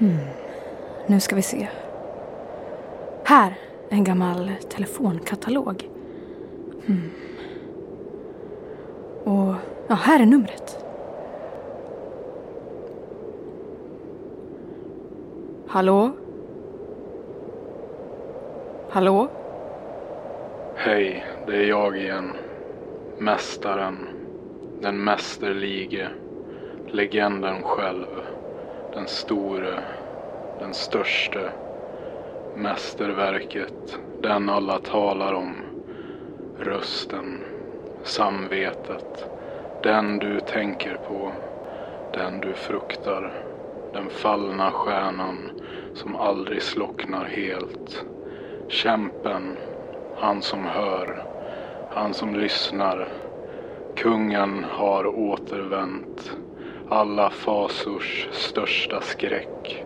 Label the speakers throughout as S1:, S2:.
S1: Hmm. Nu ska vi se. Här, en gammal telefonkatalog. Hmm. Och ja, här är numret. Hallå? Hallå?
S2: Hej, det är jag igen. Mästaren. Den mästerlige. Legenden själv. Den store. Den störste. Mästerverket. Den alla talar om. Rösten. Samvetet. Den du tänker på. Den du fruktar. Den fallna stjärnan som aldrig slocknar helt. Kämpen, han som hör, han som lyssnar. Kungen har återvänt. Alla fasors största skräck.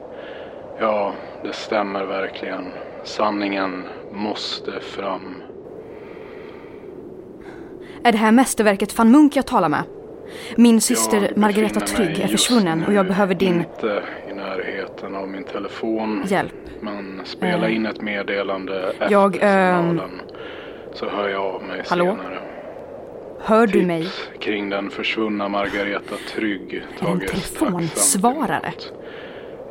S2: Ja, det stämmer verkligen. Sanningen måste fram.
S1: Är det här mästerverket van Munk jag talar med? Min syster Margareta Trygg är försvunnen och jag behöver din
S2: Inte i närheten av min telefon.
S1: hjälp.
S2: Men spela
S1: Eh.
S2: in ett meddelande efter
S1: Jag, ehm,
S2: signalen. Så hör jag av mig
S1: Hallå?
S2: senare.
S1: Hör du mig?
S2: Tips kring den försvunna Margareta Trygg
S1: en telefonsvarare?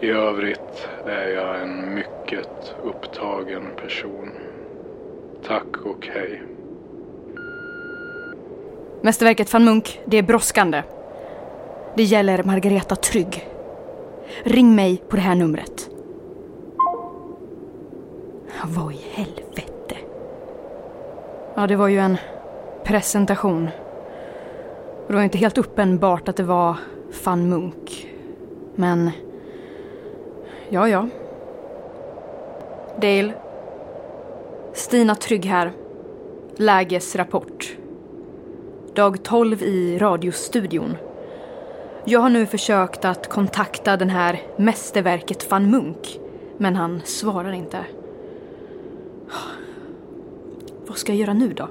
S2: I övrigt är jag en mycket upptagen person. Tack och hej.
S1: Mästerverket van Munk, det är brådskande. Det gäller Margareta Trygg. Ring mig på det här numret. Vad i helvete? Ja, det var ju en presentation. Och det var inte helt uppenbart att det var van Munk. Men... Ja, ja. Dale. Stina Trygg här. Lägesrapport. Dag 12 i radiostudion. Jag har nu försökt att kontakta den här mästerverket van Munk, men han svarar inte. Vad ska jag göra nu då?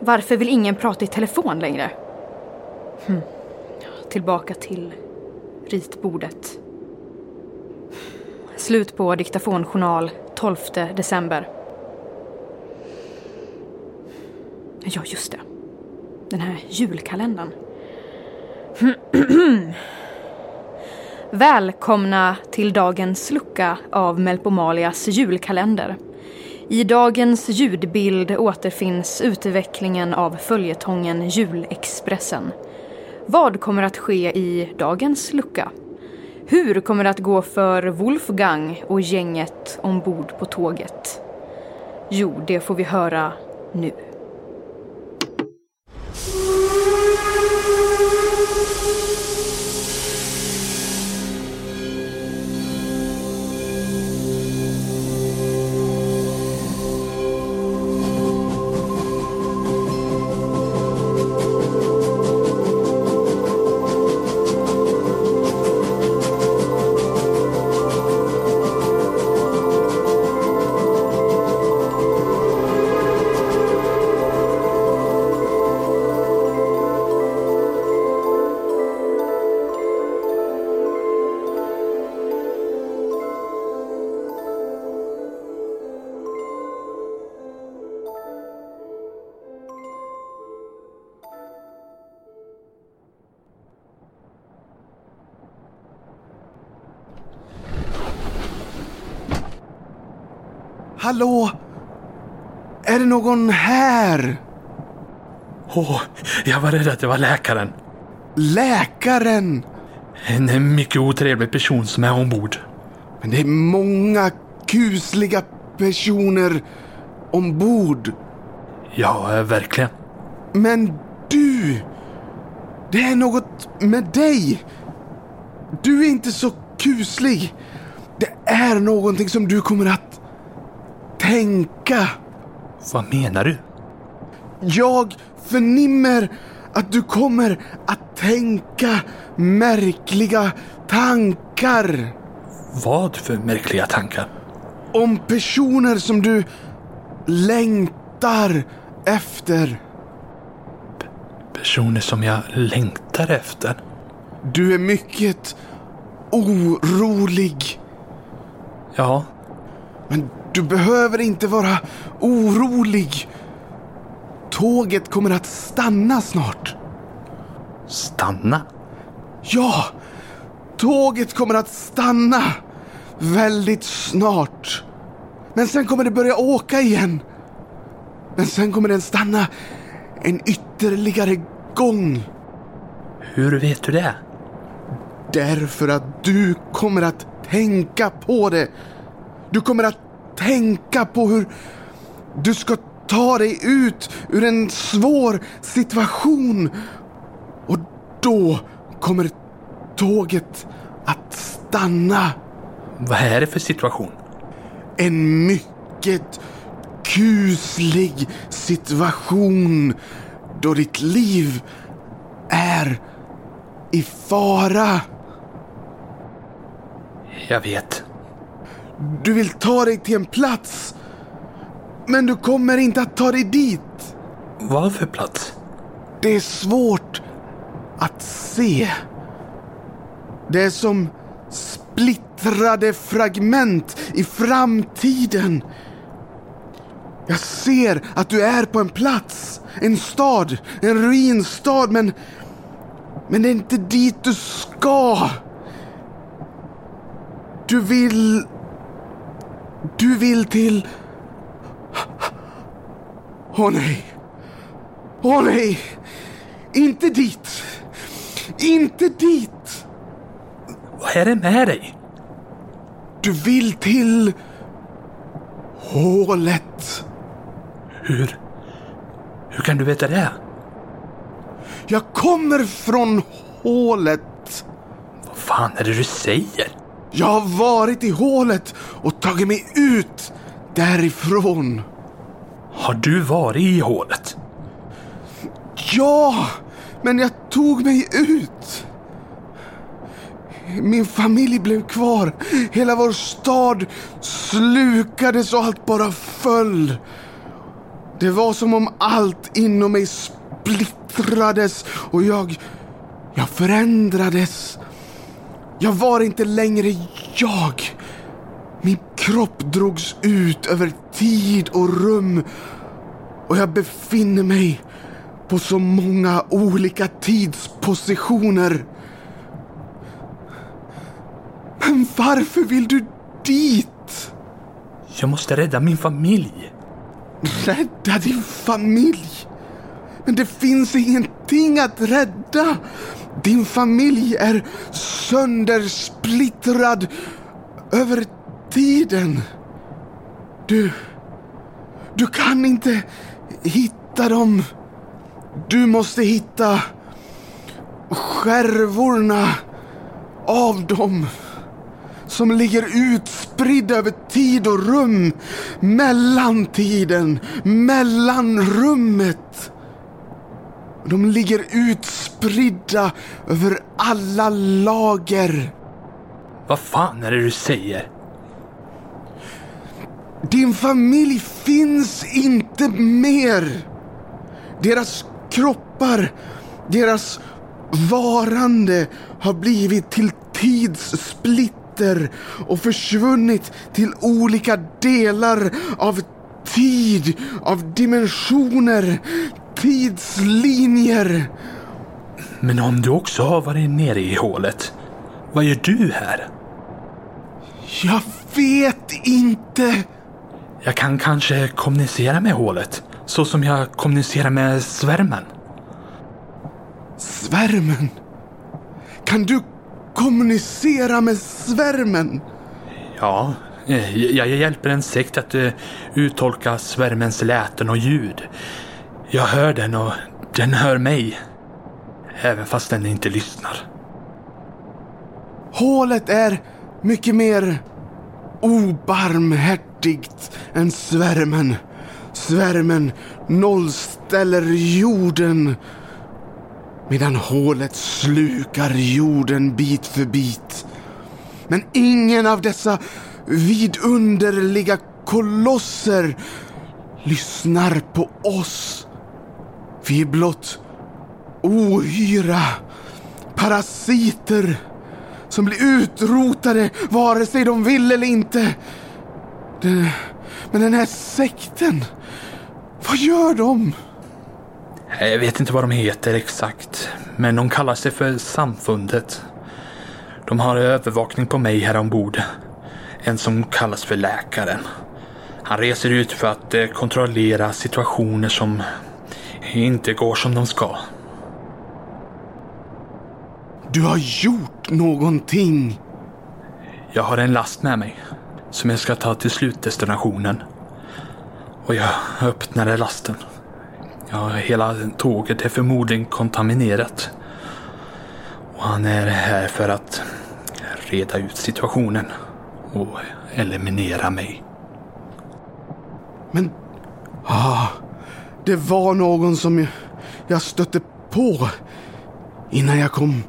S1: Varför vill ingen prata i telefon längre? Hm. Tillbaka till ritbordet. Slut på diktafonjournal 12 december. Ja, just det. Den här julkalendern. Välkomna till dagens lucka av Melpomalias julkalender. I dagens ljudbild återfinns utvecklingen av följetongen Julexpressen. Vad kommer att ske i dagens lucka? Hur kommer det att gå för Wolfgang och gänget ombord på tåget? Jo, det får vi höra nu.
S3: Hallå? Är det någon här?
S4: Åh, jag var rädd att det var läkaren.
S3: Läkaren?
S4: En mycket otrevlig person som är ombord.
S3: Men det är många kusliga personer ombord.
S4: Ja, verkligen.
S3: Men du! Det är något med dig. Du är inte så kuslig. Det är någonting som du kommer att tänka.
S4: Vad menar du?
S3: Jag förnimmer att du kommer att tänka märkliga tankar
S4: Vad för märkliga tankar?
S3: om personer som du längtar efter.
S4: Personer som jag längtar efter.
S3: Du är mycket orolig.
S4: Ja,
S3: Men du behöver inte vara orolig. Tåget kommer att stanna snart.
S4: stanna.
S3: Ja, tåget kommer att stanna väldigt snart. Men sen kommer det börja åka igen. Men sen kommer den stanna en ytterligare gång.
S4: Hur vet du det?
S3: Därför att du kommer att tänka på det. Du kommer att tänka på hur du ska ta dig ut ur en svår situation. Och då kommer tåget att stanna.
S4: Vad är det för situation?
S3: En mycket kuslig situation då ditt liv är i fara.
S4: Jag vet.
S3: Du vill ta dig till en plats, men du kommer inte att ta dig dit.
S4: Vad för plats?
S3: Det är svårt att se. Det är som splittrade fragment i framtiden. Jag ser att du är på en plats, en stad, en ruinstad, men... Men det är inte dit du ska. Du vill... Du vill till... Åh nej. Åh nej. Inte dit. Inte dit.
S4: Vad är det med dig?
S3: Du vill till... Hålet.
S4: Hur? Hur kan du veta det?
S3: Jag kommer från hålet.
S4: Vad fan är det du säger?
S3: Jag har varit i hålet och tagit mig ut därifrån.
S4: Har du varit i hålet?
S3: Ja, men jag tog mig ut. Min familj blev kvar. Hela vår stad slukades och allt bara föll. Det var som om allt inom mig splittrades och jag... Jag förändrades. Jag var inte längre jag. Min kropp drogs ut över tid och rum och jag befinner mig på så många olika tidspositioner. Men varför vill du dit?
S4: Jag måste rädda min familj.
S3: Rädda din familj? Men det finns ingenting att rädda. Din familj är söndersplittrad över tiden. Du... Du kan inte hitta dem. Du måste hitta skärvorna av dem som ligger utspridda över tid och rum. Mellan tiden. mellanrummet. De ligger utspridda över alla lager.
S4: Vad fan är det du säger?
S3: Din familj finns inte mer. Deras kroppar, deras varande har blivit till tidssplitter och försvunnit till olika delar av tid, av dimensioner, tidslinjer.
S4: Men om du också har varit nere i hålet, vad gör du här?
S3: Jag vet inte.
S4: Jag kan kanske kommunicera med hålet, så som jag kommunicerar med svärmen.
S3: Svärmen. Kan du kommunicera med svärmen?
S4: Ja, eh, jag hjälper en sekt att eh, uttolka svärmens läten och ljud. Jag hör den och den hör mig. Även fast den inte lyssnar.
S3: Hålet är mycket mer obarmhärtigt än svärmen. Svärmen nollställer jorden medan hålet slukar jorden bit för bit. Men ingen av dessa vidunderliga kolosser lyssnar på oss. Vi är blott ohyra parasiter som blir utrotade vare sig de vill eller inte. Den, men den här sekten, vad gör de?
S4: Jag vet inte vad de heter exakt, men de kallar sig för Samfundet. De har övervakning på mig här ombord. En som kallas för Läkaren. Han reser ut för att eh, kontrollera situationer som inte går som de ska.
S3: Du har gjort någonting.
S4: Jag har en last med mig som jag ska ta till slutdestinationen. Och jag öppnade lasten. Ja, hela tåget är förmodligen kontaminerat. Och han är här för att reda ut situationen och eliminera mig.
S3: Men, ah, det var någon som jag, stötte på innan jag kom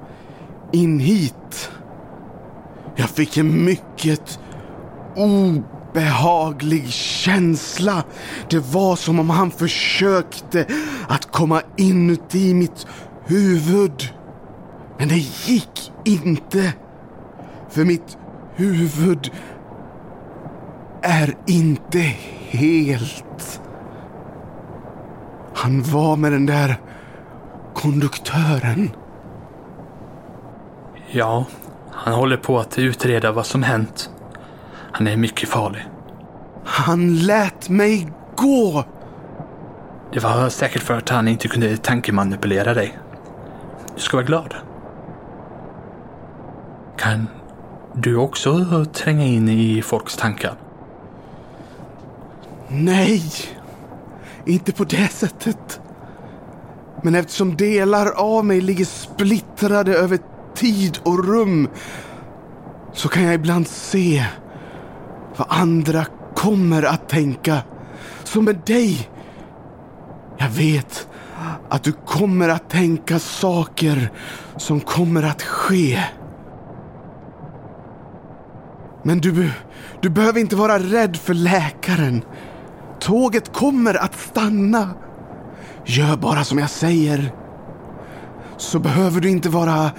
S3: in hit. Jag fick en mycket obehaglig känsla. Det var som om han försökte att komma inuti mitt huvud. Men det gick inte. För mitt huvud är inte helt. Han var med den där konduktören.
S4: Ja, han håller på att utreda vad som hänt. Han är mycket farlig.
S3: Han lät mig gå.
S4: Det var säkert för att han inte kunde tankemanipulera dig. Du ska vara glad. Kan du också tränga in i folks tankar?
S3: Nej, inte på det sättet. Men eftersom delar av mig ligger splittrade över tid och rum så kan jag ibland se vad andra kommer att tänka. Som med dig. Jag vet att du kommer att tänka saker som kommer att ske. Men du, du behöver inte vara rädd för läkaren. Tåget kommer att stanna. Gör bara som jag säger. Så behöver du inte vara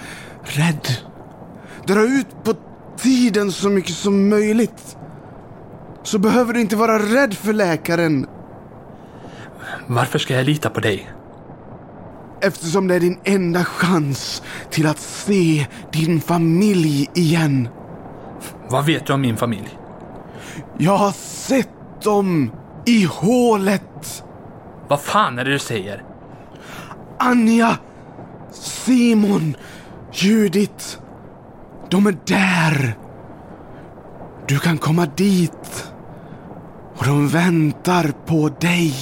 S3: rädd. Dra ut på tiden så mycket som möjligt. Så behöver du inte vara rädd för läkaren.
S4: Varför ska jag lita på dig?
S3: Eftersom det är din enda chans till att se din familj igen.
S4: Vad vet du om min familj?
S3: Jag har sett dem i hålet.
S4: Vad fan är det du säger?
S3: Anja, Simon, Judit. De är där. Du kan komma dit. Och de väntar på dig.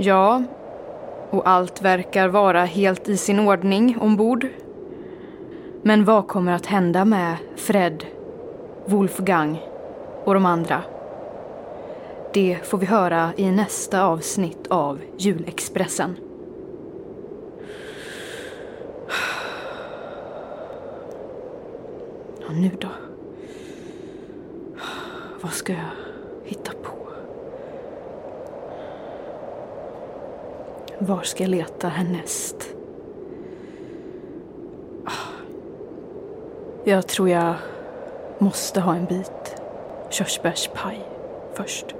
S1: Ja, och allt verkar vara helt i sin ordning ombord. Men vad kommer att hända med Fred, Wolfgang och de andra? Det får vi höra i nästa avsnitt av Julexpressen. Och nu då? Vad ska jag hitta på? Var ska jag leta härnäst? Ah. Jag tror jag måste ha en bit körsbärspaj först.